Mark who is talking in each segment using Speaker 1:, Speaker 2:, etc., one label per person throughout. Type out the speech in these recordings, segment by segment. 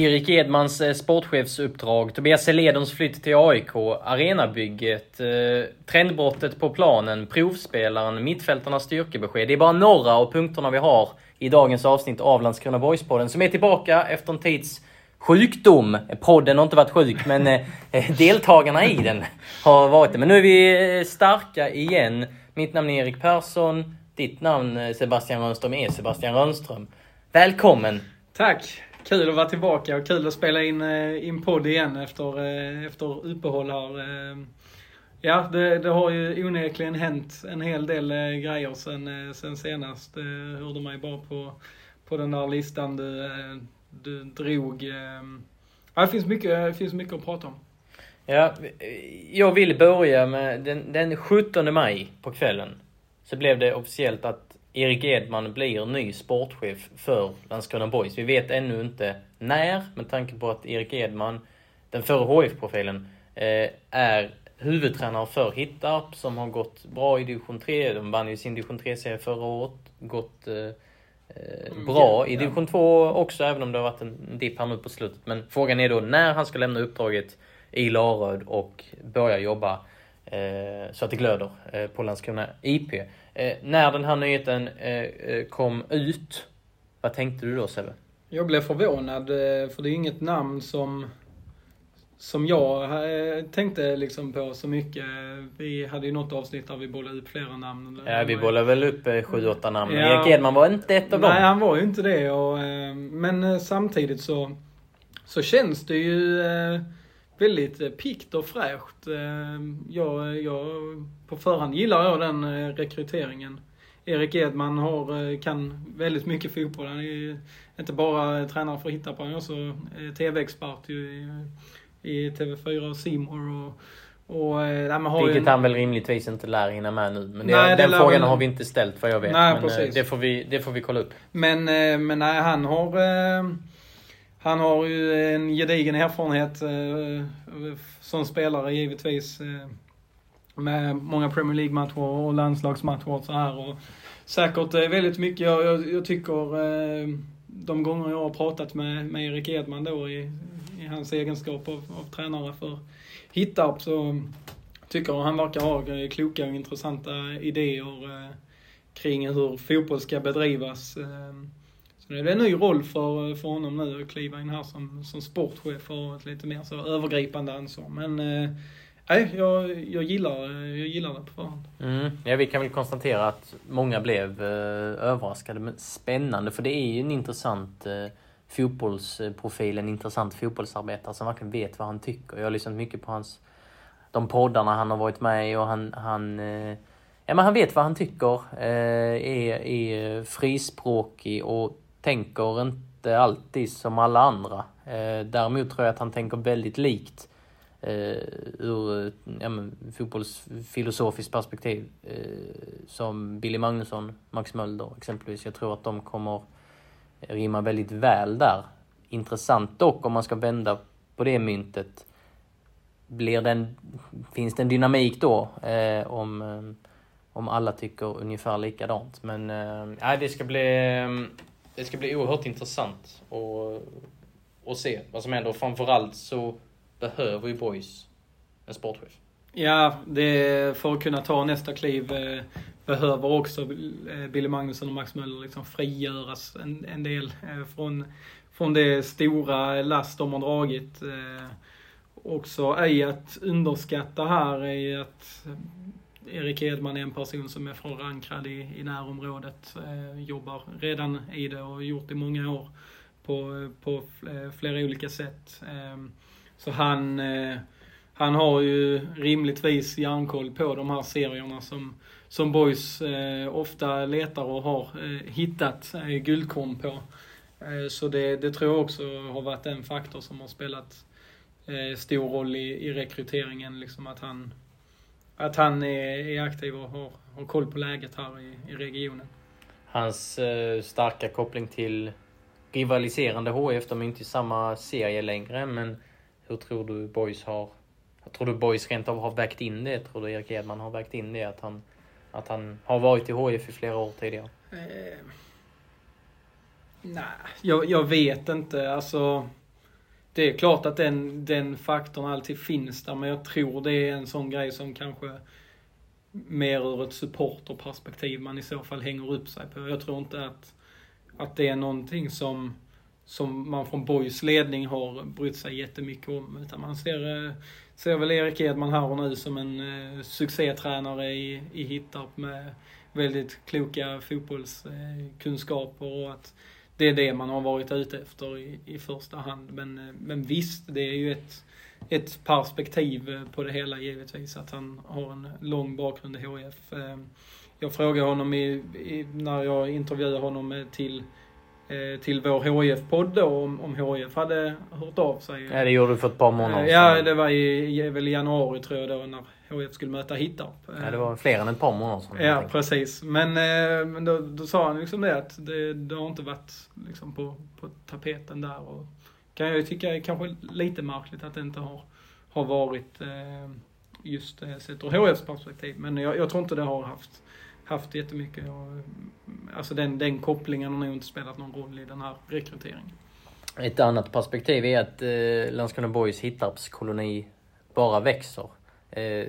Speaker 1: Erik Edmans eh, sportchefsuppdrag, Tobias Seledons flytt till AIK, arenabygget, eh, trendbrottet på planen, provspelaren, mittfältarnas styrkebesked. Det är bara några av punkterna vi har i dagens avsnitt av Landskrona Boys-podden som är tillbaka efter en tids sjukdom. Podden har inte varit sjuk, men eh, deltagarna i den har varit det. Men nu är vi eh, starka igen. Mitt namn är Erik Persson. Ditt namn eh, Sebastian Rönnström är Sebastian Rönnström. Välkommen!
Speaker 2: Tack! Kul att vara tillbaka och kul att spela in, eh, in podd igen efter, eh, efter uppehåll här. Eh. Ja, det, det har ju onekligen hänt en hel del grejer sen, sen senast. Hörde mig bara på, på den där listan du, du drog. Ja, det finns mycket, det finns mycket att prata om.
Speaker 1: Ja, jag vill börja med den, den 17 maj på kvällen. Så blev det officiellt att Erik Edman blir ny sportchef för Landskrona Boys. Vi vet ännu inte när, med tanke på att Erik Edman, den förre HF-profilen, eh, är huvudtränare för Hittarp som har gått bra i division 3. De vann ju sin division 3-serie förra året. Gått eh, eh mm, bra i division 2 också, även om det har varit en dipp här nu på slutet. Men frågan är då när han ska lämna uppdraget i Laröd och börja jobba eh, så att det glöder eh, på Landskrona IP. Eh, när den här nyheten eh, eh, kom ut, vad tänkte du då Sebbe?
Speaker 2: Jag blev förvånad, eh, för det är inget namn som, som jag eh, tänkte liksom på så mycket. Vi hade ju något avsnitt där vi bollade upp flera namn.
Speaker 1: Ja, vi bollade väl upp sju, åtta namn. Ja, Erik Edman var inte ett av dem.
Speaker 2: Nej, han var ju inte det. Och, men samtidigt så, så känns det ju väldigt eh, pikt och fräscht. Eh, jag, jag, på förhand gillar jag den eh, rekryteringen. Erik Edman har, kan väldigt mycket fotboll. Han är inte bara tränare för Hitta på, han är också TV-expert i, i TV4 och Simor och och,
Speaker 1: ja, Vilket en... han väl rimligtvis inte lär hinna med nu. Men det, nej, den frågan har vi inte ställt vad jag vet. Nej, men det får, vi, det får vi kolla upp.
Speaker 2: Men, men nej, han har han har ju en gedigen erfarenhet eh, som spelare givetvis. Eh, med många Premier League-matcher och landslagsmatcher och så här. Och säkert eh, väldigt mycket, jag, jag, jag tycker de gånger jag har pratat med, med Erik Edman då i, i hans egenskap av, av tränare för Hittarp så tycker jag han verkar ha kloka och intressanta idéer kring hur fotboll ska bedrivas. Det är en ny roll för, för honom nu att kliva in här som, som sportchef och ett lite mer så övergripande ansvar. Men eh, Nej, jag, jag, gillar, jag gillar det på förhand.
Speaker 1: Mm. Ja, vi kan väl konstatera att många blev eh, överraskade, men spännande för det är ju en intressant eh, fotbollsprofil, en intressant fotbollsarbetare som verkligen vet vad han tycker. Jag har lyssnat mycket på hans, de poddarna han har varit med i och han, han eh, Ja, men han vet vad han tycker, eh, är, är frispråkig och tänker inte alltid som alla andra. Eh, däremot tror jag att han tänker väldigt likt eh, ur ja, men, fotbollsfilosofiskt perspektiv. Eh, som Billy Magnusson, Max Mölder exempelvis. Jag tror att de kommer rimma väldigt väl där. Intressant dock om man ska vända på det myntet. Blir den, finns det en dynamik då eh, om, eh, om alla tycker ungefär likadant? Men eh, det ska bli eh, det ska bli oerhört intressant att, att se vad som händer. Och framförallt så behöver ju Boys en sportchef.
Speaker 2: Ja, det, för att kunna ta nästa kliv eh, behöver också eh, Billy Magnusson och Max Möller liksom frigöras en, en del eh, från, från det stora last de har dragit. Eh, också ej att underskatta här är att Erik Edman är en person som är förankrad i, i närområdet, eh, jobbar redan i det och gjort i många år på, på eh, flera olika sätt. Eh, så han, eh, han har ju rimligtvis järnkoll på de här serierna som, som boys eh, ofta letar och har eh, hittat eh, guldkorn på. Eh, så det, det tror jag också har varit en faktor som har spelat eh, stor roll i, i rekryteringen. Liksom att han, att han är, är aktiv och har, har koll på läget här i, i regionen.
Speaker 1: Hans eh, starka koppling till rivaliserande HF, de är inte i samma serie längre, men hur tror du Boys har... Tror du Boys rent av har vägt in det? Tror du Erik Edman har vägt in det? Att han, att han har varit i HF i flera år tidigare?
Speaker 2: Eh, nej, jag, jag vet inte. Alltså, det är klart att den, den faktorn alltid finns där, men jag tror det är en sån grej som kanske mer ur ett supporterperspektiv man i så fall hänger upp sig på. Jag tror inte att, att det är någonting som, som man från Boys ledning har brytt sig jättemycket om. Utan man ser, eh, ser väl Erik Edman här och nu som en eh, succétränare i, i Hittarp med väldigt kloka fotbollskunskaper och att det är det man har varit ute efter i, i första hand. Men, eh, men visst, det är ju ett, ett perspektiv på det hela givetvis, att han har en lång bakgrund i HF. Eh, jag frågade honom i, i, när jag intervjuade honom till eh, till vår HIF-podd då om, om HIF hade hört av sig.
Speaker 1: Ja, det gjorde du för ett par månader
Speaker 2: sedan. Ja, det var i, väl i januari tror jag då när HIF skulle möta Hittarp.
Speaker 1: Ja, det var fler än ett par månader sedan.
Speaker 2: Ja, precis. Men, eh, men då, då sa han liksom det att det, det har inte varit liksom på, på tapeten där. Och kan jag tycka är kanske lite märkligt att det inte har, har varit eh, just sett ur HFs perspektiv. Men jag, jag tror inte det har haft haft jättemycket. Och, alltså den, den kopplingen har nog inte spelat någon roll i den här rekryteringen.
Speaker 1: Ett annat perspektiv är att eh, Landskrona Boys Hittarpskoloni bara växer. Eh,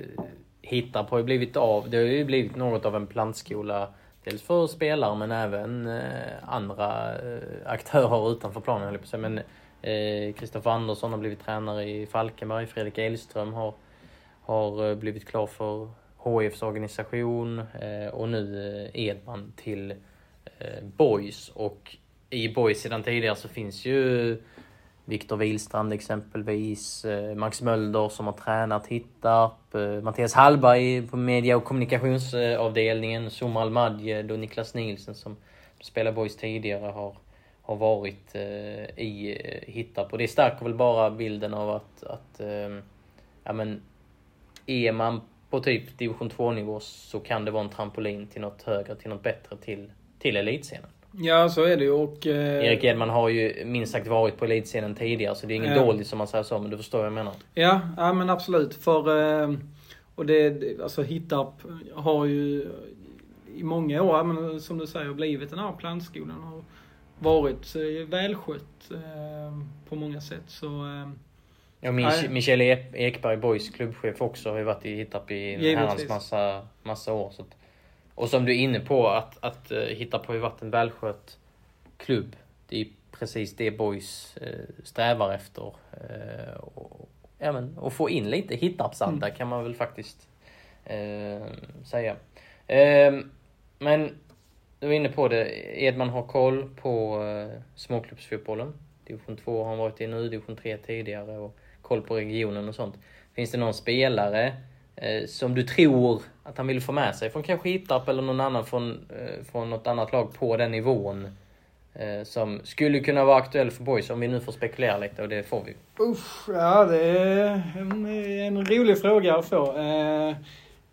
Speaker 1: Hittarp har ju blivit av, det har ju blivit något av en plantskola. Dels för spelare men även eh, andra eh, aktörer utanför planen höll jag på att säga. Men eh, Kristoffer eh, Andersson har blivit tränare i Falkenberg. Fredrik Elström har, har eh, blivit klar för HIFs organisation eh, och nu eh, Edman till eh, Boys. Och i Boys sedan tidigare så finns ju Viktor Wihlstrand, exempelvis, eh, Max Mölder som har tränat Hittarp, eh, Mattias Hallberg på media och kommunikationsavdelningen, Somar Almadjed och Niklas Nielsen som spelar Boys tidigare har, har varit eh, i Hittarp. Och det stärker väl bara bilden av att, att ehm, ja men, är man på typ division 2-nivå så kan det vara en trampolin till något högre, till något bättre, till, till elitscenen.
Speaker 2: Ja, så är det ju och...
Speaker 1: Eh... Erik Edman har ju minst sagt varit på elitscenen tidigare, så det är inget ja. dåligt som man säger så, men du förstår vad jag menar.
Speaker 2: Ja, ja men absolut. För... Eh, och det, alltså Hittarp har ju i många år, men som du säger, blivit den här plantskolan. Har varit eh, välskött eh, på många sätt. Så... Eh,
Speaker 1: Ja, Michel Ekberg, Boys klubbchef också, har ju varit i Hittarp i en herrans massa, massa år. Så att, och som du är inne på, att, att uh, Hittarp har ju varit en välskött klubb. Det är precis det Boys uh, strävar efter. Uh, och, ja, men, och få in lite Hittarpsanda mm. kan man väl faktiskt uh, säga. Uh, men du var inne på det, Edman har koll på uh, småklubbsfotbollen. Division 2 har han varit i nu, division 3 tidigare. Och koll på regionen och sånt. Finns det någon spelare eh, Eh, som du tror att han vill få med sig från kanske Hittarp eller någon annan från, eh, från något annat lag på den nivån? Eh, som skulle kunna vara aktuell för boys om vi nu får spekulera lite och det får vi.
Speaker 2: Usch, ja det är en, en rolig fråga att få. Eh,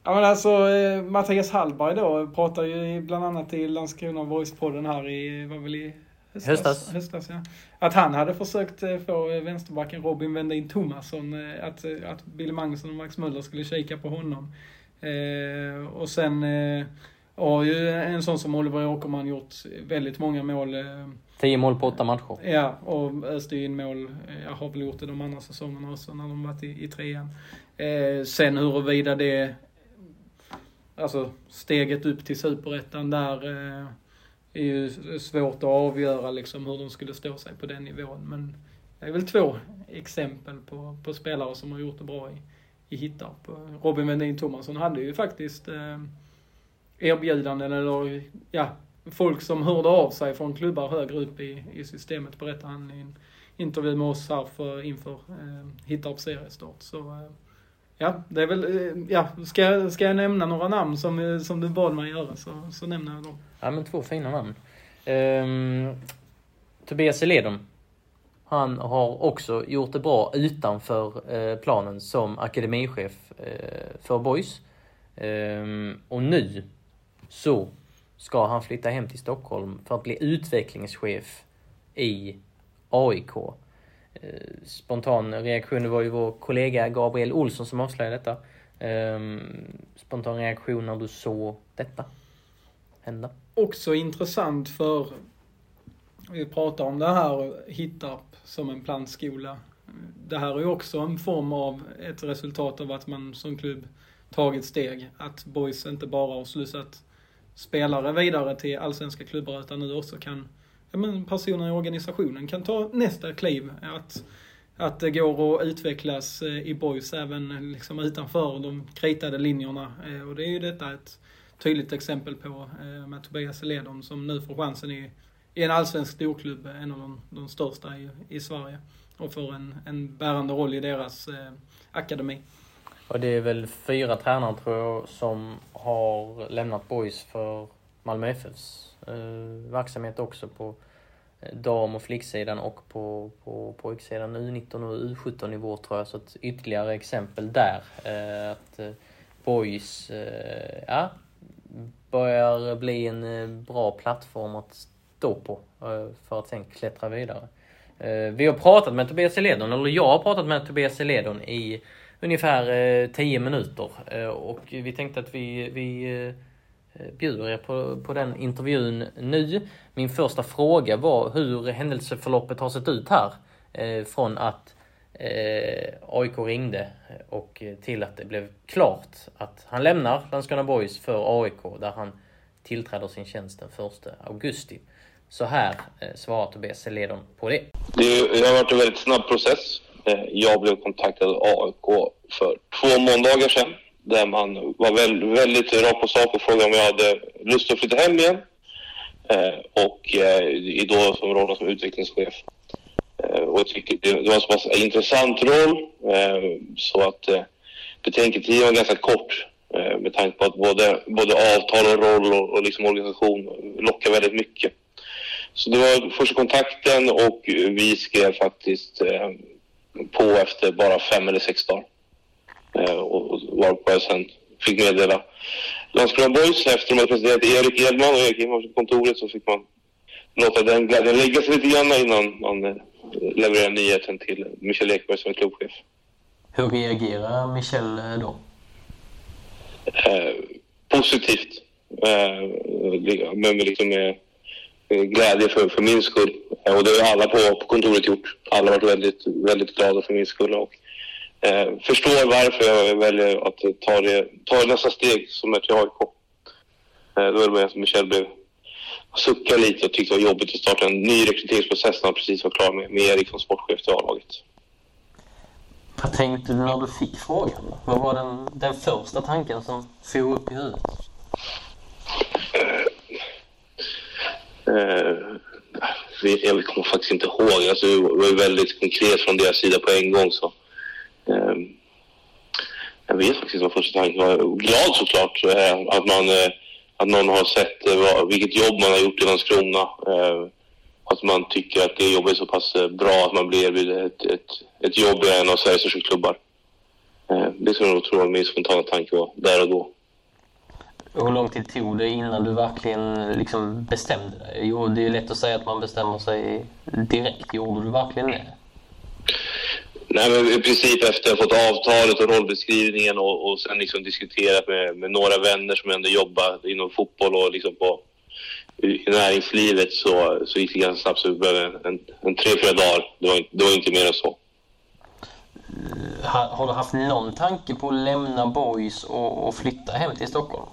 Speaker 2: ja men alltså eh, Mattias Hallberg då pratar ju bland annat i Landskrona Boys-podden här i, var väl i
Speaker 1: Höstas.
Speaker 2: Höstas. ja. Att han hade försökt eh, få eh, vänsterbacken Robin Wendin Thomasson, eh, att, att Billy Magnusson och Max Möller skulle kika på honom. Eh, och sen eh, har ju en sån som Oliver Åkerman gjort väldigt många mål. Eh,
Speaker 1: Tio mål på åtta matcher.
Speaker 2: Ja, och öste in mål. Jag har väl gjort det de andra säsongerna också när de varit i, i trean. Eh, sen huruvida det, alltså steget upp till superettan där eh, är ju svårt att avgöra liksom hur de skulle stå sig på den nivån. Men det är väl två exempel på, på spelare som har gjort det bra i, i Hittarp. Robin Wendin Thomasson hade ju faktiskt eh, erbjudanden eller ja, folk som hörde av sig från klubbar högre upp i, i systemet berättade han i en intervju med oss här för, inför eh, Hittarps seriestart. Så eh, Ja, det är väl, eh, ja, ska, jag, ska jag nämna några namn som, eh, som du bad mig göra så, så nämner jag dem.
Speaker 1: Ja, men två fina namn. Um, Tobias Eledon. Han har också gjort det bra utanför eh, planen som akademichef eh, för Boys. Um, och nu så ska han flytta hem till Stockholm för att bli utvecklingschef i AIK. Eh, spontan reaktion Det var ju vår kollega Gabriel Olsson som avslöjade detta. Ehm, spontan reaktion när du såg detta hända?
Speaker 2: Också intressant för vi pratar om det här Hittarp som en plantskola. Det här är ju också en form av ett resultat av att man som klubb tagit steg. Att Boys inte bara har slussat spelare vidare till allsvenska klubbar utan nu också kan, ja men personer i organisationen kan ta nästa kliv. Att, att det går att utvecklas eh, i Boys även liksom utanför de kritade linjerna. Eh, och det är ju detta ett tydligt exempel på eh, med Tobias Eledon som nu får chansen i, i en allsvensk storklubb, en av de, de största i, i Sverige. Och får en, en bärande roll i deras eh, akademi.
Speaker 1: Och det är väl fyra tränare tror jag som har lämnat Boys för Malmö FFs Eh, verksamhet också på eh, dam och flicksidan och på, på pojksidan U19 och U17 nivå tror jag. Så ett ytterligare exempel där. Eh, att eh, Boys, eh, ja, börjar bli en eh, bra plattform att stå på eh, för att sen klättra vidare. Vi har pratat med Tobias Eledon, eller jag har pratat med Tobias Eledon i ungefär 10 minuter och vi tänkte att vi, vi Eh, bjuder er på, på den intervjun nu. Min första fråga var hur händelseförloppet har sett ut här. Eh, från att eh, AIK ringde och eh, till att det blev klart att han lämnar Landskrona Boys för AIK där han tillträder sin tjänst den 1 augusti. Så här eh, svarar Tobias Seledon på det.
Speaker 3: Det har varit en väldigt snabb process. Jag blev kontaktad av AIK för två måndagar sedan där man var väldigt, väldigt rakt på sak och frågade om jag hade lust att flytta hem igen. Eh, och eh, då som rollen som utvecklingschef. Eh, och jag tycker det var en så pass intressant roll eh, så att eh, betänketiden var ganska kort eh, med tanke på att både, både avtal och roll och, och liksom organisation lockar väldigt mycket. Så det var första kontakten och vi skrev faktiskt eh, på efter bara fem eller sex dagar. Och varpå jag sen fick meddela Landskrona Boys efter att de hade presenterat Erik Edman och Erik Edman på kontoret så fick man låta den glädjen lägga sig lite grann innan man leverera nyheten till Michel Ekberg som är klubbchef.
Speaker 1: Hur reagerar Michel eh, då?
Speaker 3: Eh, positivt. Eh, men liksom med glädje för, för min skull. Eh, och det har alla på, på kontoret gjort. Alla har varit väldigt, väldigt glada för min skull. Och, eh, förstår varför jag väljer att ta, det, ta nästa steg som är till AIK. Eh, då är det bara som Michel blev suckade lite och tyckte det var jobbigt att starta en ny rekryteringsprocess när han precis var klar med, med Erik som sportchef till A-laget.
Speaker 1: Vad tänkte du när du fick frågan? Vad var den, den första tanken som for upp i huvudet?
Speaker 3: Uh, uh, jag kommer faktiskt inte ihåg. Alltså, det var väldigt konkret från deras sida på en gång. Så. Uh, faktiskt vad första tanken var. Glad såklart eh, att man eh, att någon har sett eh, vilket jobb man har gjort i Landskrona. Eh, att man tycker att det jobbet är så pass eh, bra att man blir erbjuden ett, ett, ett jobb i en av Sveriges största klubbar. Eh, det skulle jag tro var min spontana tanke var där och då.
Speaker 1: Hur lång tid tog det innan du verkligen liksom bestämde dig? Jo, det är lätt att säga att man bestämmer sig direkt. Gjorde du verkligen det?
Speaker 3: Nej, men i princip efter att ha fått avtalet och rollbeskrivningen och, och sen liksom diskuterat med, med några vänner som ändå jobbar inom fotboll och liksom på, i näringslivet så, så gick det ganska snabbt. Så vi behövde en, en tre, fyra dagar. Det var, det var inte mer än så.
Speaker 1: Har, du haft någon tanke på att lämna Boys och, och flytta hem till Stockholm?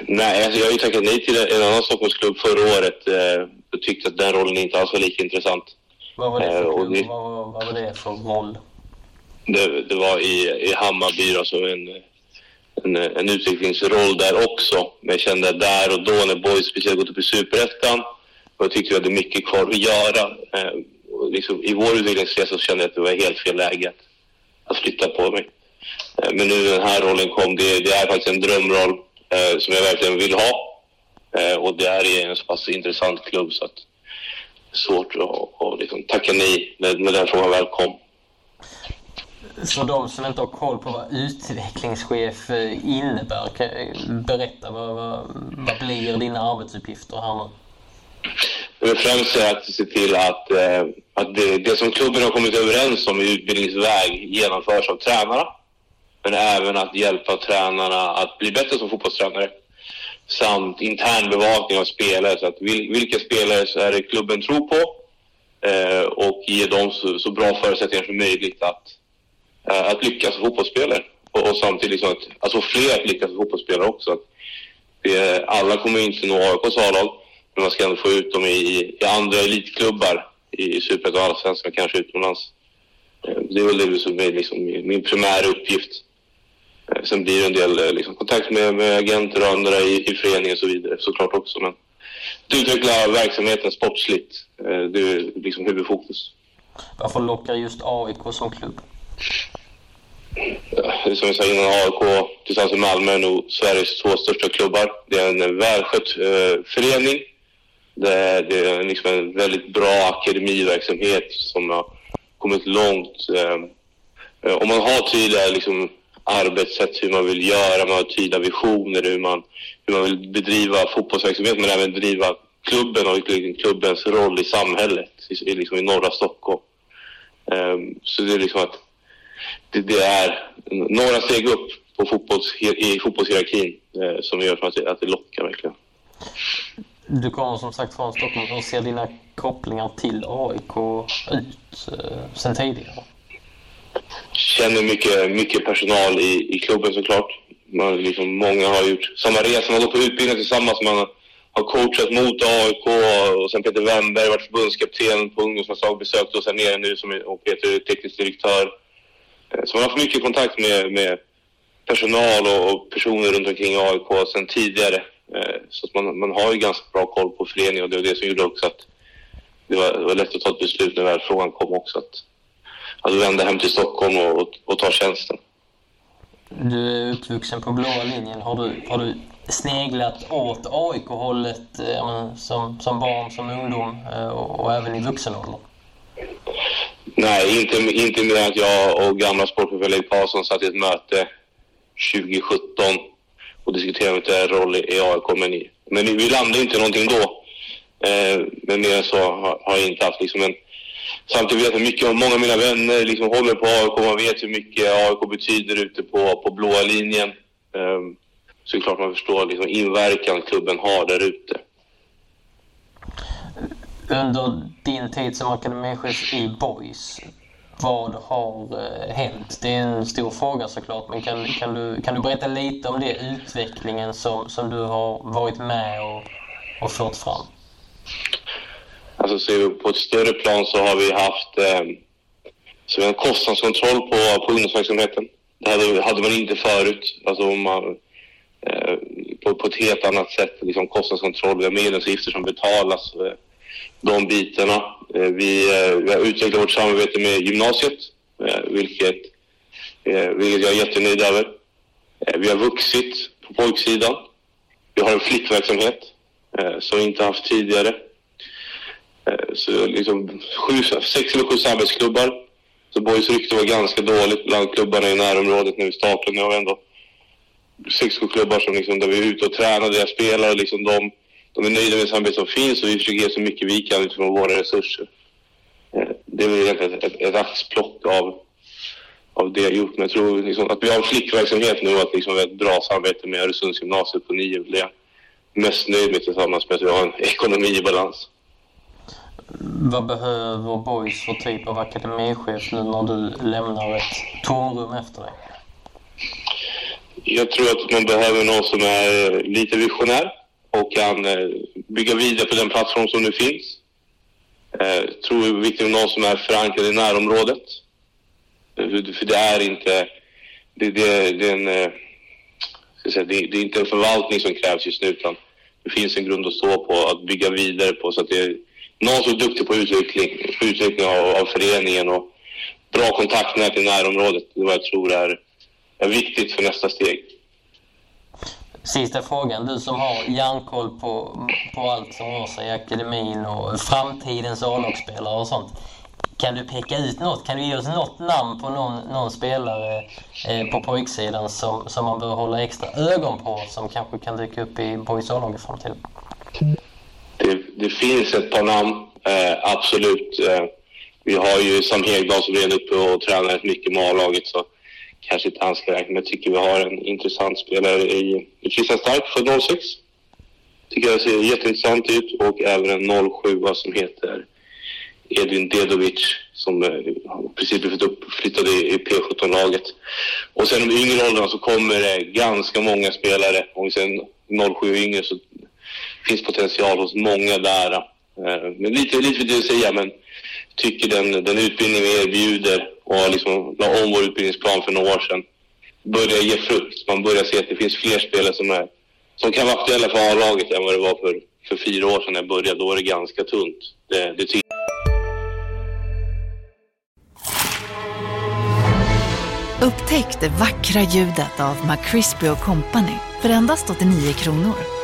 Speaker 3: Nej, alltså jag har ju tackat nej till en annan Stockholmsklubb förra året. Eh, jag tyckte att den rollen inte alls var lika intressant.
Speaker 1: Vad var det för, eh, det, vad, vad, var det för roll?
Speaker 3: Det, det var i, i Hammarby, alltså en, en, en utvecklingsroll där också. Men jag kände där och då när Boys speciellt gått upp i Superettan och jag tyckte vi hade mycket kvar att göra. Eh, liksom, I vår utvecklingsresa så kände jag att det var helt fel läge att, flytta på mig. Eh, men nu den här rollen kom, det, det är faktiskt en drömroll eh, som jag verkligen vill ha. Eh, och det är en så pass intressant klubb så att svårt att, att liksom tacka nej när, när den frågan väl kom.
Speaker 4: För de som inte har koll på vad utvecklingschef eh, innebär, kan berätta vad, vad, vad blir dina arbetsuppgifter här nu?
Speaker 3: Det främst är att se till att, eh, att det, det, som klubben har kommit överens om i utbildningsväg genomförs av tränarna. Men även att hjälpa tränarna att bli bättre som fotbollstränare. Samt intern bevakning av spelare. Så att vil, vilka spelare är det klubben tror på eh, och ge dem så, så, bra förutsättningar som möjligt att, eh, att lyckas som fotbollsspelare. Och, och samtidigt liksom att, att få fler att lyckas som fotbollsspelare också. Att det, alla kommer inte nå AIKs A-lag men man ska ändå få ut dem i, i andra elitklubbar i Superettan och Allsvenskan, kanske utomlands. Eh, det är väl det som är liksom min primära uppgift. Eh, sen blir det en del eh, liksom, kontakt med, med agenter och andra i, i föreningen och så vidare såklart också. Men att utveckla verksamheten sportsligt, det är liksom huvudfokus.
Speaker 4: Varför lockar just AIK som klubb?
Speaker 3: Som jag sa innan, AIK tillsammans med Malmö är nog Sveriges två största klubbar. Det är en välskött eh, förening det, det är liksom en väldigt bra akademiverksamhet som har kommit långt. Eh, om man har tydliga liksom, arbetssätt, hur man vill göra, man har tydliga visioner, hur man, hur man vill bedriva fotbollsverksamhet men även driva klubben och liksom klubbens roll i samhället, i, liksom i norra Stockholm. Um, så det är liksom att det, det, är några steg upp på fotbolls, i fotbollshierarkin uh, som gör att det, att det lockar verkligen.
Speaker 4: Du kommer som sagt från Stockholm. Hur ser dina kopplingar till AIK ut eh, sen tidigare?
Speaker 3: Känner mycket, mycket personal i, i klubben såklart. Man, liksom, många har gjort samma resa, man har gått på utbildning tillsammans. Man har coachat mot AIK och sen Peter Wennberg varit förbundskapten på ungdomslandslag, besökt oss här nere nu som, och Peter är teknisk direktör. Eh, så man har haft mycket kontakt med, med personal och, och personer runt omkring AIK sen tidigare. Eh, så att man, man har ju ganska bra koll på föreningen och det var det som gjorde också att det var, det var lätt att ta ett beslut när väl frågan kom också att, att vända hem till Stockholm och, och, och ta tjänsten.
Speaker 4: Du är uppvuxen på blåa linjen. Har du, har du sneglat åt AIK-hållet eh, som, som barn, som ungdom eh, och, och även i vuxen ålder?
Speaker 3: Nej, inte, inte mer att jag och gamla sportchefen Leif Karlsson satt i ett möte 2017 och diskutera en roll i AIK. Men, men vi landade inte någonting då. Eh, men mer än så har, har jag inte haft. Liksom, men samtidigt vet jag mycket, många av mina vänner liksom håller på AIK. Man vet hur mycket AIK betyder ute på, på blåa linjen. Um, så det är klart man förstår liksom, inverkan klubben har där ute.
Speaker 4: Under din tid som akademichef i Boys, vad har eh, hänt? Det är en stor fråga såklart, men kan, kan, du, kan du berätta lite om det utvecklingen som, som du har varit med och, och fört fram?
Speaker 3: Alltså ser vi på ett större plan så har vi haft eh, så vi har kostnadskontroll på, på ungdomsverksamheten. Det hade, hade man inte förut. Alltså man, eh, på, på ett helt annat sätt. Liksom kostnadskontroll, vi har medlemsavgifter som betalas. Eh, de bitarna. Eh, vi, eh, vi har utvecklat vårt samarbete med gymnasiet, eh, vilket, eh, vilket jag är jättenöjd över. Eh, vi har vuxit på pojksidan. Vi har en flickverksamhet eh, som vi inte haft tidigare. Eh, så liksom sju, sex eller sju samhällsklubbar. Så Boys rykte var ganska dåligt bland klubbarna i närområdet när vi startade. Nu har vi ändå sex, sju klubbar som liksom, där vi är ute och tränar deras spelare. Liksom de, de är nöjda med samarbetet som finns och vi försöker ge så mycket vi kan utifrån våra resurser. Eh, det är väl egentligen ett, ett, ett axplock av, av det jag gjort. Men jag tror liksom att vi har en flickverksamhet nu och att liksom vi har ett bra samarbete med Öresundsgymnasiet på nio. Det är jag mest nöjd med tillsammans med att vi har en ekonomi i balans.
Speaker 4: Vad behöver Boys för typ av akademichef nu när du lämnar ett tomrum efter dig?
Speaker 3: Jag tror att man behöver någon som är eh, lite visionär och kan eh, bygga vidare på den plattform som nu finns. Jag tror det är viktigt med någon som är förankrad i närområdet. För det är inte... Det, det, det, är en, säga, det, det är inte en förvaltning som krävs just nu utan det finns en grund att stå på, att bygga vidare på. Så att det är någon som är duktig på utveckling, utveckling av, av föreningen och bra kontaktnät i närområdet. Det är vad jag tror är, är viktigt för nästa steg.
Speaker 1: Sista frågan. Du som har järnkoll på, på allt som rör sig i akademin och framtidens A-lagsspelare och sånt. Kan du peka ut något? Kan du ge oss något namn på någon, någon spelare eh, på pojksidan som, som man bör hålla extra ögon på som kanske kan dyka upp i boys A-lag i framtiden?
Speaker 3: Det, finns ett par namn, eh, absolut. Eh, vi har ju Sam Hegdahl som är uppe och tränar mycket med A-laget så kanske inte han ska räkna, men jag tycker vi har en intressant spelare i, i Christian Stark för 06. Tycker jag ser jätteintressant ut och även en 07 som heter Edvin Dedovic som eh, precis blivit uppflyttad i, P17-laget. Och sen de yngre åldrarna så kommer det ganska många spelare. Om vi säger 07 yngre så finns potential hos många där. Eh, men lite, lite för det att säga, men tycker den, den utbildning vi erbjuder och liksom la om vår utbildningsplan för några år sedan börjar ge frukt. Man börjar se att det finns fler spelare som, är, som kan vara aktuella för A-laget än vad det var för, för fyra år sedan när jag började. Då var det ganska tunt. Det, det tycker
Speaker 5: Upptäck det vackra ljudet av McCrispy Company för endast 89 kronor.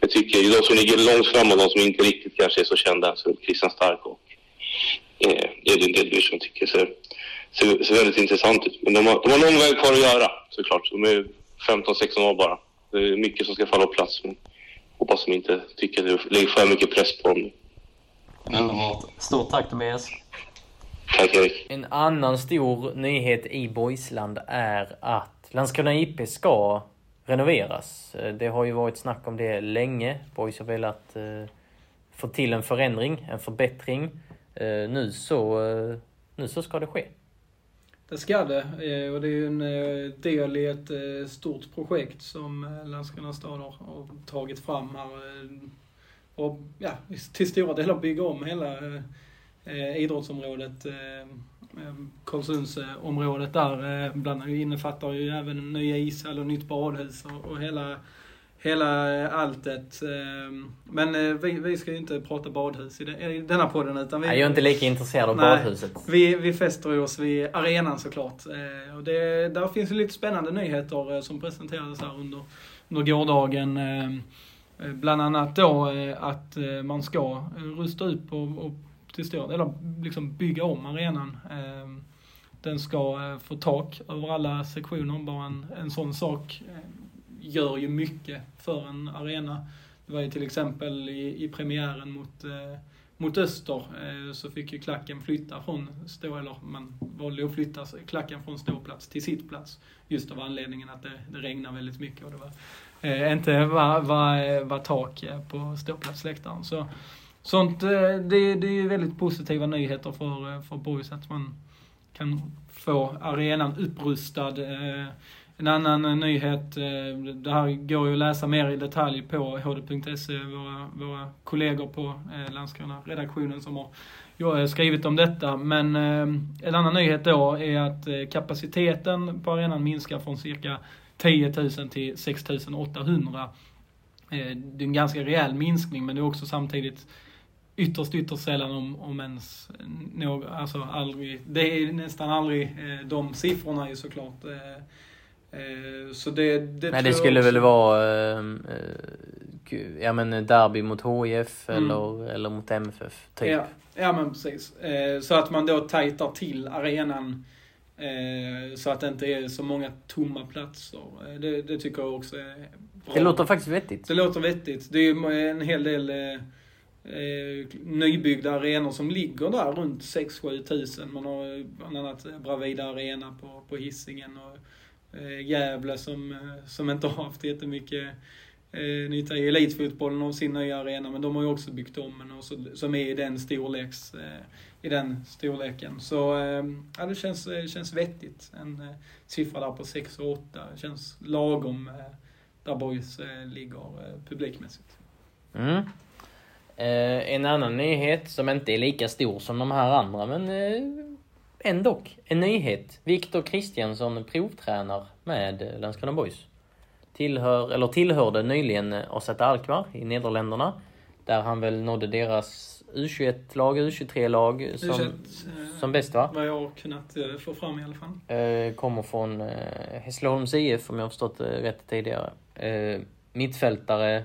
Speaker 3: Jag tycker de som ligger långt fram och de som inte riktigt kanske är så kända, så Christian Stark och eh, Edvin Delby som tycker ser, ser, ser väldigt intressant ut. Men de har, de har lång väg kvar att göra såklart. De är 15-16 år bara. Det är mycket som ska falla på plats. Men hoppas de inte tycker att det lägger för mycket press på dem.
Speaker 1: Underbart. Stort tack Tobias.
Speaker 3: Tack Erik.
Speaker 1: En annan stor nyhet i Boysland är att Landskrona IP ska renoveras. Eh, det har ju varit snack om det länge. Boys har velat eh, få till en förändring, en förbättring. Eh, nu, så, eh, nu så ska det ske.
Speaker 2: Det ska det. Eh, och det är ju en eh, del i ett stort projekt som Landskrona stad har tagit fram här. Och ja, till stora delar bygga om hela idrottsområdet. Karlsundsområdet där bland innefattar ju även en ny ishall och nytt badhus och hela hela alltet. Ehm, men eh, vi, vi ska ju inte prata badhus i denna podden. Utan vi,
Speaker 1: jag är inte lika intresserad av nej, badhuset.
Speaker 2: Vi, vi fäster oss vid arenan såklart. Eh, och det, där finns ju lite spännande nyheter eh, som presenterades här under, under gårdagen. Ehm, bland annat då att man ska rusta upp och, och till stor eller liksom bygga om arenan. Ehm, den ska eh, få tak över alla sektioner, bara en, en sån sak ehm, gör ju mycket för en arena. Det var ju till exempel i, i premiären mot, eh, mot Öster eh, så fick ju klacken flytta från stå, eller man valde att flytta klacken från ståplats till sittplats. Just av anledningen att det, det regnade väldigt mycket och det var eh, inte var, var, eh, var tak eh, på ståplatsläktaren. Så, sånt, eh, det, det är ju väldigt positiva nyheter för, eh, för Boys att man kan få arenan upprustad. Eh, en annan nyhet, det här går ju att läsa mer i detalj på hd.se, våra, våra kollegor på Landskrona-redaktionen som har skrivit om detta. Men en annan nyhet då är att kapaciteten på arenan minskar från cirka 10 000 till 6 800. Det är en ganska rejäl minskning men det är också samtidigt ytterst, ytterst sällan om, om ens något, alltså aldrig, det är nästan aldrig de siffrorna är såklart Eh, så det, det
Speaker 1: Men det skulle väl vara ehm, eh, ja, men derby mot HIF mm. eller, eller mot MFF, typ.
Speaker 2: Ja, ja men precis. Eh, så att man då tajtar till arenan så att det inte är så många tomma platser. Det, det tycker jag också är bra.
Speaker 1: Det låter faktiskt vettigt.
Speaker 2: Det låter vettigt. Det är ju en hel del eh, nybyggda arenor som ligger där runt 6-7 tusen. Man har eh, bland annat eh, Bravida Arena på, på Hisingen och eh, Gävle som, eh, som inte har haft jättemycket eh, nytta i elitfotbollen av sin nya arena, men de har ju också byggt om en och så, som är i den storleks, eh, i den storleken. Så eh, ja, det känns, känns vettigt. En eh, siffra där på 6 och 8 känns lagom eh, där Boys ligger publikmässigt.
Speaker 1: Mm. Eh, en annan nyhet som inte är lika stor som de här andra, men eh, ändå en nyhet. Viktor Kristiansson provtränar med Landskrona Boys. Tillhör, eller tillhörde nyligen AZ Alkmaar i Nederländerna. Där han väl nådde deras U21-lag, U23-lag som,
Speaker 2: U21,
Speaker 1: som bäst va?
Speaker 2: Vad jag har kunnat eh, få fram i alla fall.
Speaker 1: Eh, kommer från eh, Hässleholms IF om jag har förstått det rätt tidigare. Eh, mittfältare.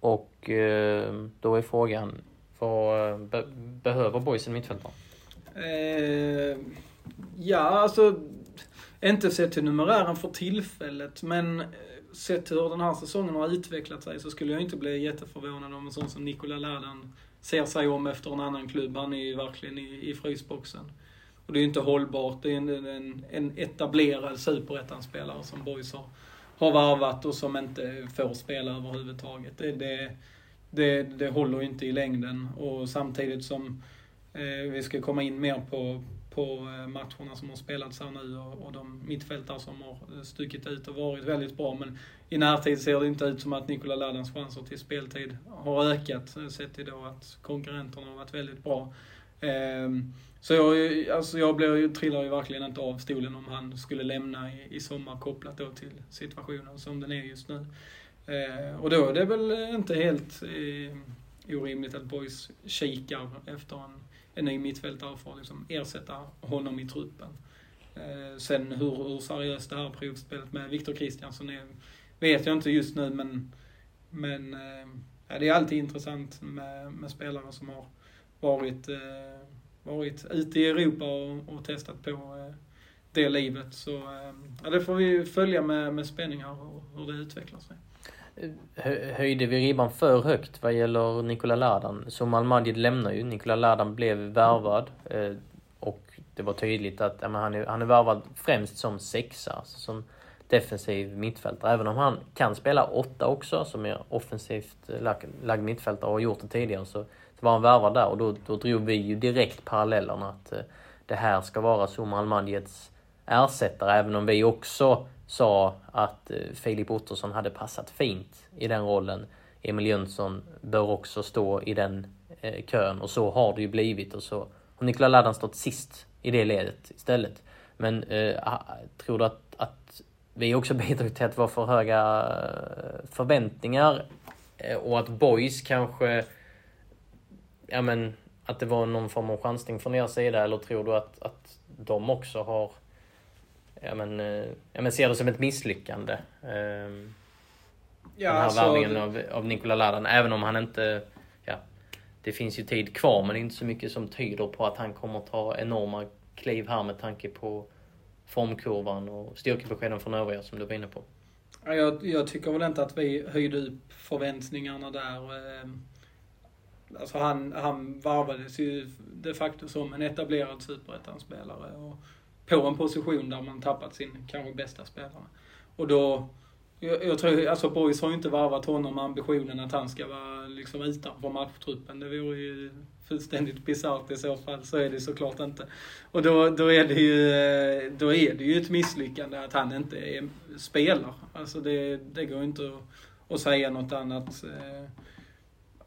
Speaker 1: Och eh, då är frågan, vad be, behöver BoIS en mittfältare?
Speaker 2: Eh, ja, alltså inte sett till numerären för tillfället, men eh, sett till hur den här säsongen har utvecklat sig så skulle jag inte bli jätteförvånad om en sån som Nikola Ladan ser sig om efter en annan klubb. Han är ju verkligen i, i frysboxen. Och det är ju inte hållbart. Det är en, en, en etablerad superettan-spelare som Boys har, har varvat och som inte får spela överhuvudtaget. Det, det, det, det håller ju inte i längden. Och samtidigt som eh, vi ska komma in mer på, på eh, matcherna som har spelats här nu och, och de mittfältare som har eh, stuckit ut och varit väldigt bra. Men i närtid ser det inte ut som att Nikola Ladans chanser till speltid har ökat, eh, sett till då att konkurrenterna har varit väldigt bra. Eh, så jag, alltså jag blir, trillar ju verkligen inte av stolen om han skulle lämna i, i sommar kopplat då till situationen som den är just nu. Eh, och då är det väl inte helt eh, orimligt att Boys kikar efter en en ny mittfältare för att liksom ersätta honom i truppen. Eh, sen hur, hur seriöst det här provspelet med Viktor Kristiansson är vet jag inte just nu men, men eh, det är alltid intressant med, med spelare som har varit, eh, varit ute i Europa och, och testat på eh, det livet. Så eh, ja, det får vi följa med, med spänning här och hur det utvecklar sig eh,
Speaker 1: höjde vi ribban för högt vad gäller Nikola Ladan. Så Majid lämnar ju. Nikola Ladan blev värvad. Eh, och det var tydligt att ja, han, är, han är värvad främst som sexa, alltså som defensiv mittfältare. Även om han kan spela åtta också, som är offensivt eh, lagd, lagd mittfältare och har gjort det tidigare, så, så var han värvad där. Och då, då drog vi ju direkt parallellerna att eh, det här ska vara Somal Madjeds ersättare, även om vi också sa att eh, Filip Ottosson hade passat fint i den rollen. Emil Jönsson bör också stå i den eh, kön och så har det ju blivit och så har Nikola Ladan stått sist i det ledet istället. Men eh, tror du att, att vi också bidrog till att vara för höga eh, förväntningar eh, och att boys kanske, ja men, att det var någon form av chansning från er sida eller tror du att, att de också har ja, men, eh, ja, men ser det som ett misslyckande. Um, ja, den här alltså, värvningen det... av, av Nikola Ladan, även om han inte... Ja, det finns ju tid kvar, men det är inte så mycket som tyder på att han kommer ta enorma kliv här med tanke på formkurvan och styrkebeskeden från övriga som du var inne på.
Speaker 2: Ja, jag, jag tycker väl inte att vi höjde upp förväntningarna där. Alltså han, han varvades ju de facto som en etablerad superettan-spelare på en position där man tappat sin kanske bästa spelare. Och då, jag, jag tror, alltså Boys har ju inte varvat honom med ambitionen att han ska vara liksom utanför matchtruppen. Det vore ju fullständigt bisarrt i så fall. Så är det såklart inte. Och då, då, är det ju, eh, då är det ju ett misslyckande att han inte är, spelar. Alltså det, det går inte att, att säga något annat. Eh,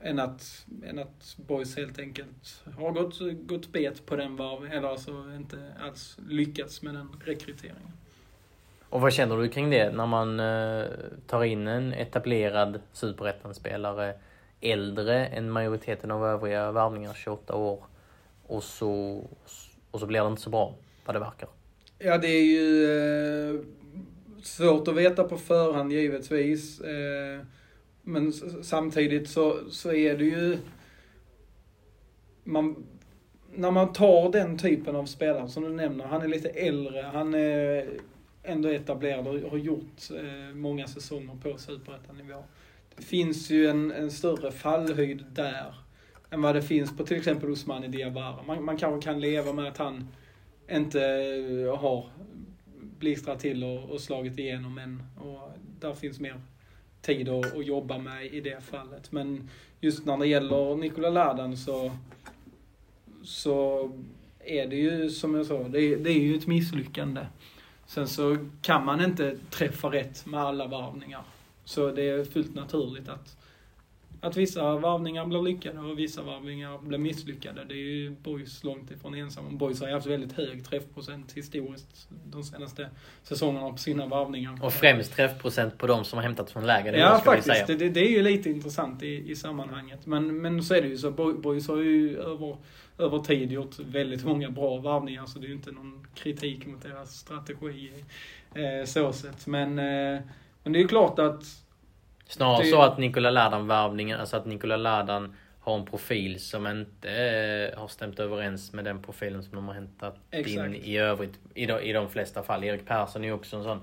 Speaker 2: än att, än att boys helt enkelt har gått, gått bet på den varv, eller alltså inte alls lyckats med den rekryteringen.
Speaker 1: Och vad känner du kring det när man eh, tar in en etablerad superettan-spelare äldre än majoriteten av övriga värvningar, 28 år, och så, och så blir det inte så bra, vad det verkar?
Speaker 2: Ja, det är ju eh, svårt att veta på förhand givetvis. Eh, men samtidigt så, så är det ju... Man, när man tar den typen av spelare som du nämner, han är lite äldre, han är ändå etablerad och har gjort eh, många säsonger på superettanivå. Det finns ju en, en större fallhöjd där än vad det finns på till exempel Osmani Diawara. Man, man kanske kan leva med att han inte eh, har blixtrat till och, och slagit igenom än. Och där finns mer tid att, att jobba med i det fallet. Men just när det gäller Nikola Ladan så, så är det ju som jag sa, det är, det är ju ett misslyckande. Sen så kan man inte träffa rätt med alla varvningar. Så det är fullt naturligt att att vissa varvningar blir lyckade och vissa varvningar blir misslyckade. Det är ju Boys långt ifrån ensamma. Boys har ju haft väldigt hög träffprocent historiskt de senaste säsongerna på sina varvningar.
Speaker 1: Och främst träffprocent på de som har hämtat från läger.
Speaker 2: Ja, faktiskt. Det, det, är ju lite intressant i, i sammanhanget. Men, men så är det ju så. Boys har ju över, över tid gjort väldigt många bra varvningar, så det är ju inte någon kritik mot deras strategi eh, så sett. Men, eh, men det är ju klart att
Speaker 1: Snarare det... så att Nikola Ladan-värvningen, alltså att Nikola Ladan har en profil som inte eh, har stämt överens med den profilen som de har hämtat Exakt. in i övrigt. I de, I de flesta fall. Erik Persson är ju också en sån,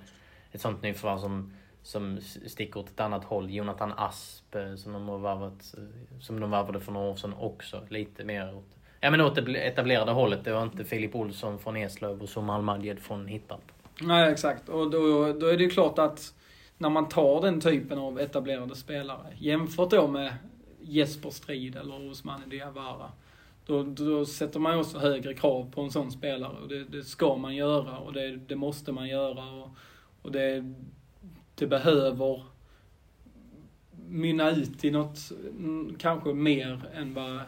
Speaker 1: ett sånt nyförvärv som, som sticker åt ett annat håll. Jonathan Asp eh, som de har varvat, eh, som de varvade för några år sedan också. Lite mer åt, ja, men åt det etablerade hållet. Det var inte Filip Olsson från Eslöv och Som Almadjed från Hittarp.
Speaker 2: Nej, exakt. Och då, då är det ju klart att när man tar den typen av etablerade spelare, jämfört då med Jesper Strid eller Osmani Diawara, då, då sätter man också högre krav på en sån spelare. Och det, det ska man göra och det, det måste man göra. Och, och det, det behöver mynna ut i något, mm, kanske mer än vad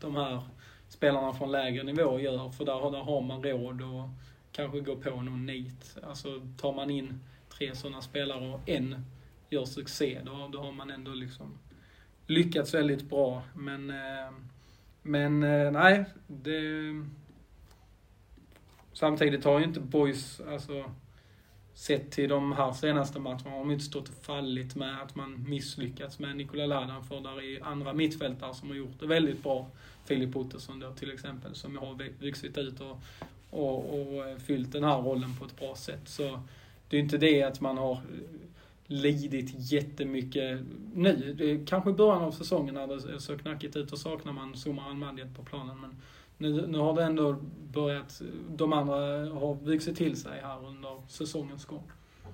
Speaker 2: de här spelarna från lägre nivå gör. För där, där har man råd att kanske gå på någon nit. Alltså tar man in tre sådana spelare och en gör succé, då, då har man ändå liksom lyckats väldigt bra. Men, eh, men eh, nej, det... Samtidigt har ju inte boys, alltså sett till de här senaste matcherna har de inte stått och fallit med att man misslyckats med Nikola Ladan för där är andra mittfältare som har gjort det väldigt bra. Filip Ottosson då till exempel som har vuxit ut och, och, och fyllt den här rollen på ett bra sätt. Så det är inte det att man har lidit jättemycket nu. Det är kanske i början av säsongen när det såg knackigt ut, och saknar man Zuma Almadiet på planen. Men nu, nu har det ändå börjat, de andra har vuxit till sig här under säsongens gång.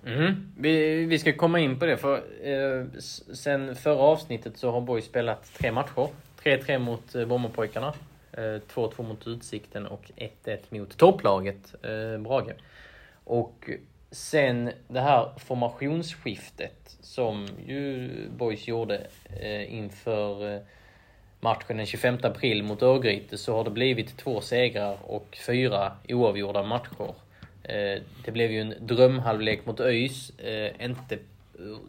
Speaker 1: Mm. Vi, vi ska komma in på det, för eh, sen förra avsnittet så har Borg spelat tre matcher. 3-3 mot eh, Brommapojkarna, eh, 2-2 mot Utsikten och 1-1 mot topplaget eh, Brage. Och Sen det här formationsskiftet som ju Boys gjorde eh, inför eh, matchen den 25 april mot Örgryte så har det blivit två segrar och fyra oavgjorda matcher. Eh, det blev ju en drömhalvlek mot ÖIS, eh, inte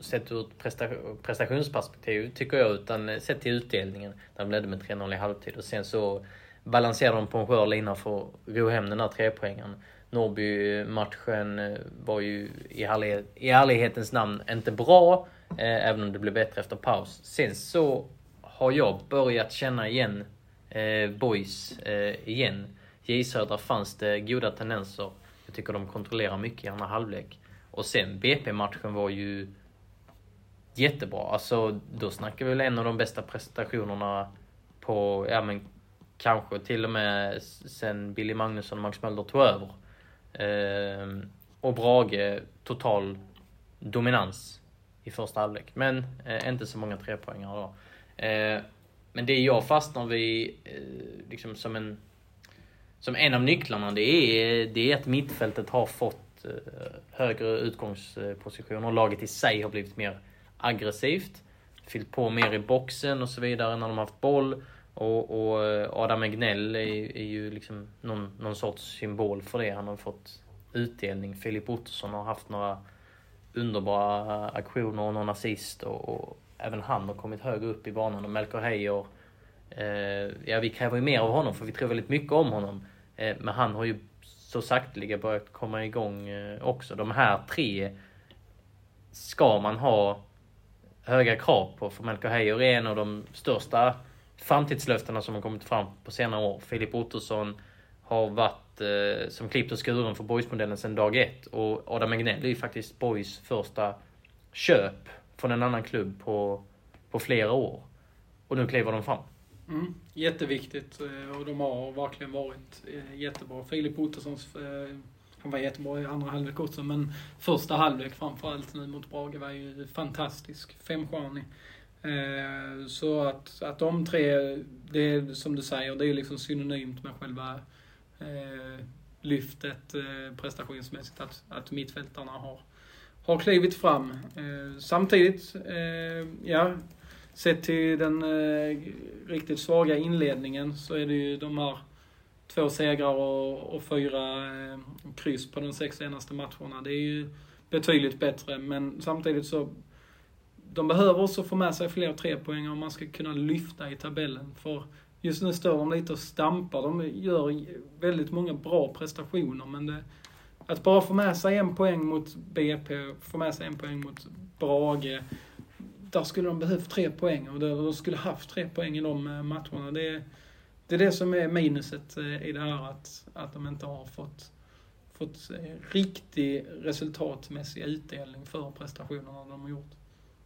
Speaker 1: sett ur ett presta prestationsperspektiv tycker jag, utan eh, sett till utdelningen. Där de ledde med 3-0 i halvtid och sen så balanserade de på en skör lina för att ro hem den här trepoängaren. Norrby-matchen eh, var ju i, ärlighet, i ärlighetens namn inte bra, eh, även om det blev bättre efter paus. Sen så har jag börjat känna igen eh, boys eh, igen. J Södra fanns det goda tendenser. Jag tycker de kontrollerar mycket i andra halvlek. Och sen BP-matchen var ju jättebra. Alltså, då snackar vi väl en av de bästa prestationerna på, ja men kanske till och med sen Billy Magnusson och Max Möller tog över. Eh, och Brage total dominans i första halvlek. Men eh, inte så många trepoängare då. Eh, men det jag fastnar vid eh, liksom som en som en av nycklarna, det är, det är att mittfältet har fått eh, högre utgångspositioner. Laget i sig har blivit mer aggressivt. Fyllt på mer i boxen och så vidare när de har haft boll. Och, och eh, Adam Egnell är, är ju liksom någon, någon sorts symbol för det. Han har fått utdelning. Filip Ottosson har haft några underbara aktioner och någon assist. Och, och även han har kommit högre upp i banan. Och Melker Heijer, eh, ja vi kräver ju mer av honom för vi tror väldigt mycket om honom. Eh, men han har ju så sakteliga börjat komma igång eh, också. De här tre ska man ha höga krav på. För Melker Heijer är en av de största framtidslöftena som har kommit fram på senare år. Filip Ottosson har varit eh, som klippt och skuren för Boys-modellen sedan dag ett. Och Adam Egnell är ju faktiskt Boys första köp från en annan klubb på, på flera år. Och nu kliver de fram.
Speaker 2: Mm, jätteviktigt eh, och de har verkligen varit eh, jättebra. Filip Ottossons, eh, han var jättebra i andra halvlek också, men första halvlek framförallt nu mot Brage var ju fantastisk. Femstjärnig. Eh, så att, att de tre, det är som du säger, det är liksom synonymt med själva eh, lyftet eh, prestationsmässigt, att, att mittfältarna har, har klivit fram. Eh, samtidigt, eh, ja, sett till den eh, riktigt svaga inledningen så är det ju de här två segrar och, och fyra eh, kryss på de sex senaste matcherna. Det är ju betydligt bättre, men samtidigt så de behöver också få med sig fler trepoängare om man ska kunna lyfta i tabellen. För just nu står de lite och stampar. De gör väldigt många bra prestationer, men det, att bara få med sig en poäng mot BP, få med sig en poäng mot Brage, där skulle de behövt tre poäng och de skulle haft tre poäng i de eh, matcherna. Det, det är det som är minuset eh, i det här, att, att de inte har fått, fått eh, riktig resultatmässig utdelning för prestationerna de har gjort.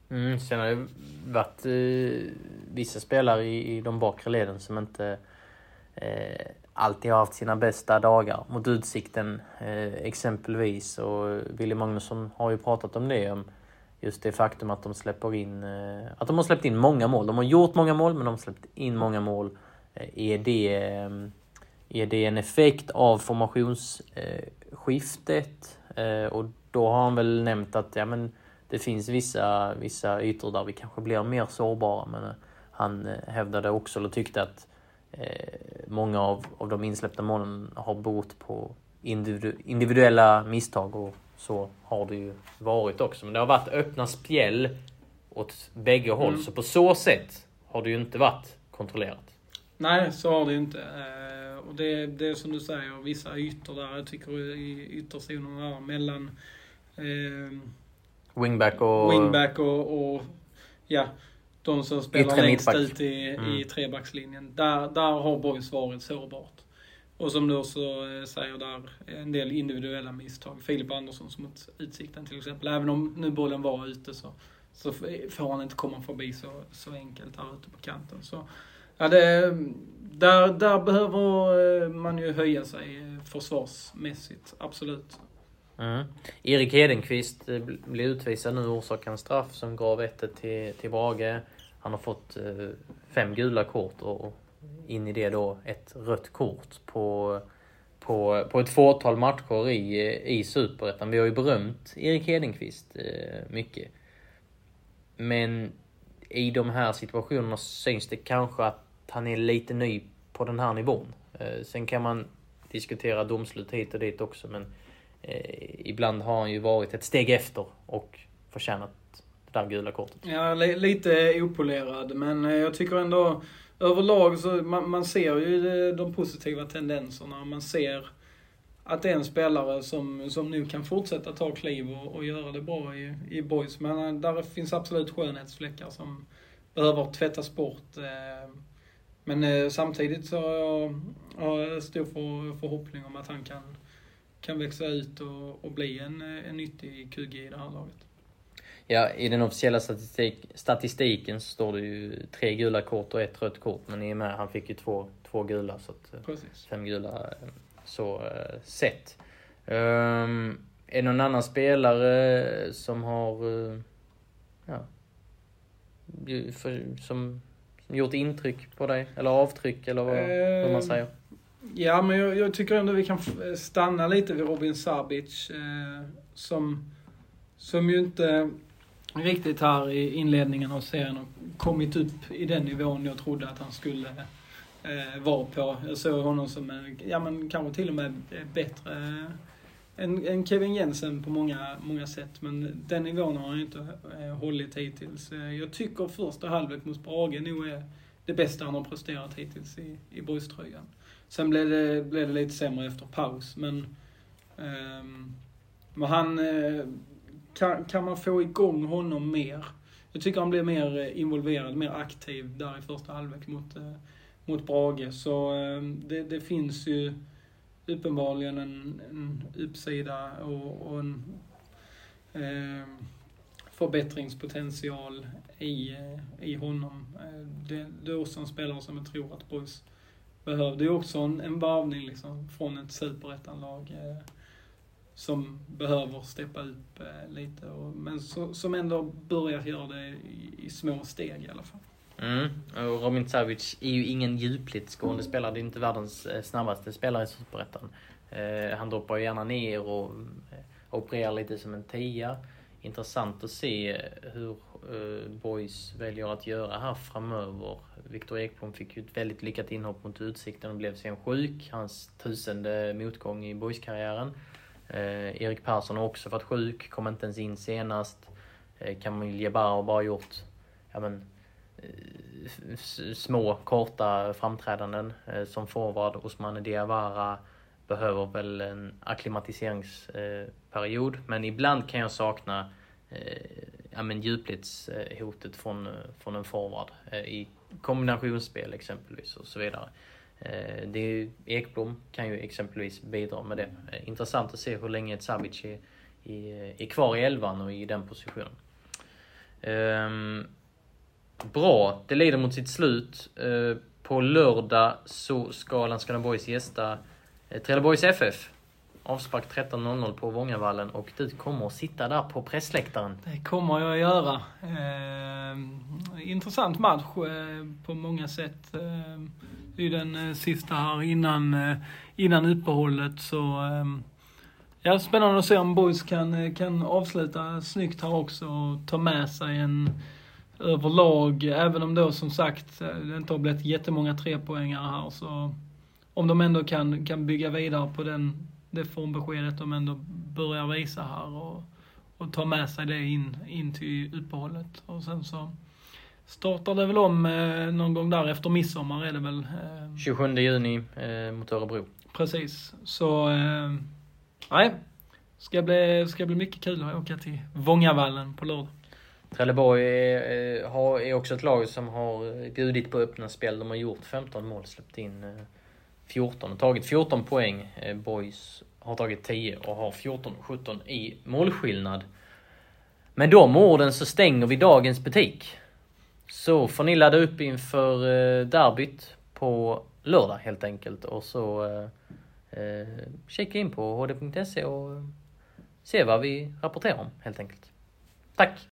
Speaker 1: Mm, sen har det varit eh, vissa spelare i, i de bakre leden som inte eh, alltid har haft sina bästa dagar. Mot Utsikten eh, exempelvis. Och Willy Magnusson har ju pratat om det. Om just det faktum att de släpper in... Eh, att de har släppt in många mål. De har gjort många mål, men de har släppt in många mål. Eh, är, det, eh, är det en effekt av formationsskiftet? Eh, eh, och då har han väl nämnt att ja, men, det finns vissa, vissa ytor där vi kanske blir mer sårbara. Men eh, han eh, hävdade också, eller tyckte att eh, många av, av de insläppta målen har berott på individu individuella misstag och så har det ju varit också. Men det har varit öppna spjäll åt bägge håll, mm. så på så sätt har det ju inte varit kontrollerat.
Speaker 2: Nej, så har det ju inte. Och det, det är som du säger, vissa ytor där, jag tycker i ytterzonerna där mellan eh,
Speaker 1: Wingback och...
Speaker 2: Wingback och, och ja, de som spelar längst ut i, mm. i trebackslinjen. Där, där har Boys varit sårbart. Och som du också eh, säger där, en del individuella misstag. Filip Andersson som mot Utsikten till exempel. Även om nu bollen var ute så, så får han inte komma förbi så, så enkelt här ute på kanten. Så, ja, det, där, där behöver eh, man ju höja sig eh, försvarsmässigt, absolut.
Speaker 1: Mm. Erik Hedenqvist eh, blir utvisad nu orsakar en straff som gav 1 till, till Brage. Han har fått eh, fem gula kort och in i det då ett rött kort på, på, på ett fåtal matcher i, eh, i Superettan. Vi har ju berömt Erik Hedenqvist mycket. Men i de här situationerna syns det kanske att han är lite ny på den här nivån. Sen kan man diskutera domslut hit och dit också men Eh, ibland har han ju varit ett steg efter och förtjänat det där gula kortet.
Speaker 2: Ja, li lite opolerad, men eh, jag tycker ändå överlag så man, man ser ju eh, de positiva tendenserna. Man ser att det är en spelare som, som nu kan fortsätta ta kliv och, och göra det bra i, i boys. Men där finns absolut skönhetsfläckar som behöver tvättas bort. Men samtidigt så har jag stor för, förhoppning om att han kan kan växa ut och, och bli en, en nyttig QG i det här laget.
Speaker 1: Ja, i den officiella statistik, statistiken så står det ju tre gula kort och ett rött kort. Men i och med han fick ju två, två gula, så att,
Speaker 2: Precis.
Speaker 1: fem gula eh, så sett. Um, är det någon annan spelare som har ja, för, som gjort intryck på dig? Eller avtryck, eller vad, uh, vad man säger?
Speaker 2: Ja, men jag, jag, tycker ändå vi kan eh, stanna lite vid Robin Sabic. Eh, som, som ju inte riktigt här i inledningen av serien har kommit upp i den nivån jag trodde att han skulle eh, vara på. Jag såg honom som, en, ja men kanske till och med bättre än, än Kevin Jensen på många, många sätt. Men den nivån har han inte eh, hållit hittills. Eh, jag tycker första halvlek mot Brage nog är det bästa han har presterat hittills i, i boyströjan. Sen blev det, blev det lite sämre efter paus, men... Ehm, um, men han... Eh, kan, kan man få igång honom mer? Jag tycker han blev mer eh, involverad, mer aktiv där i första halvlek mot, eh, mot Brage. Så ehm, det, det, finns ju uppenbarligen en, en uppsida och, och en eh, förbättringspotential i, i honom. Det, det är också en spelare som jag tror att Boys behövde ju också en, en varvning liksom från ett superettanlag. Eh, som behöver steppa upp eh, lite. Och, men så, som ändå börjar göra det i, i små steg i alla fall.
Speaker 1: Mm. Och Robin Savic är ju ingen djupligt gående spelare. Det är inte världens eh, snabbaste spelare i Superettan. Eh, han droppar ju gärna ner och eh, opererar lite som en tia. Intressant att se hur eh, Eh, boys väljer att göra här framöver. Viktor Ekblom fick ju ett väldigt lyckat inhopp mot Utsikten och blev sen sjuk. Hans tusende motgång i Boys-karriären. Eh, Erik Persson har också varit sjuk, kom inte ens in senast. Eh, Kamil Jebbar har bara gjort ja, men, eh, små, korta framträdanden eh, som forward. Osmane Diawara behöver väl en akklimatiseringsperiod. Men ibland kan jag sakna eh, ja, men djupledshotet från, från en forward eh, i kombinationsspel exempelvis och så vidare. Eh, det är, Ekblom kan ju exempelvis bidra med det. Eh, intressant att se hur länge ett Savic är, är, är kvar i elvan och i den positionen. Ehm, bra, det lider mot sitt slut. På lördag så ska Landskrona Boys gästa Trelleborgs FF. Avspark 13.00 på Vångavallen och du kommer att sitta där på pressläktaren.
Speaker 2: Det kommer jag att göra. Eh, intressant match eh, på många sätt. Eh, det är den eh, sista här innan, eh, innan uppehållet så ehm, Ja, spännande att se om Boys kan, eh, kan avsluta snyggt här också och ta med sig en överlag, även om då som sagt eh, det inte har blivit jättemånga trepoängare här så om de ändå kan, kan bygga vidare på den, det formbeskedet de ändå börjar visa här och, och ta med sig det in, in till uppehållet. Och sen så startar det väl om eh, någon gång där efter midsommar är det väl. Eh,
Speaker 1: 27 juni eh, mot Örebro.
Speaker 2: Precis. Så, eh, nej. Ska bli, ska bli mycket kul att åka till Vångavallen på lördag.
Speaker 1: Trelleborg är, eh, är också ett lag som har bjudit på öppna spel. De har gjort 15 mål, släppt in 14 och tagit 14 poäng. Eh, boys har tagit 10 och har 14-17 i målskillnad. Med de orden så stänger vi dagens butik. Så får ni ladda upp inför eh, derbyt på lördag helt enkelt och så eh, eh kika in på hd.se och se vad vi rapporterar om helt enkelt. Tack!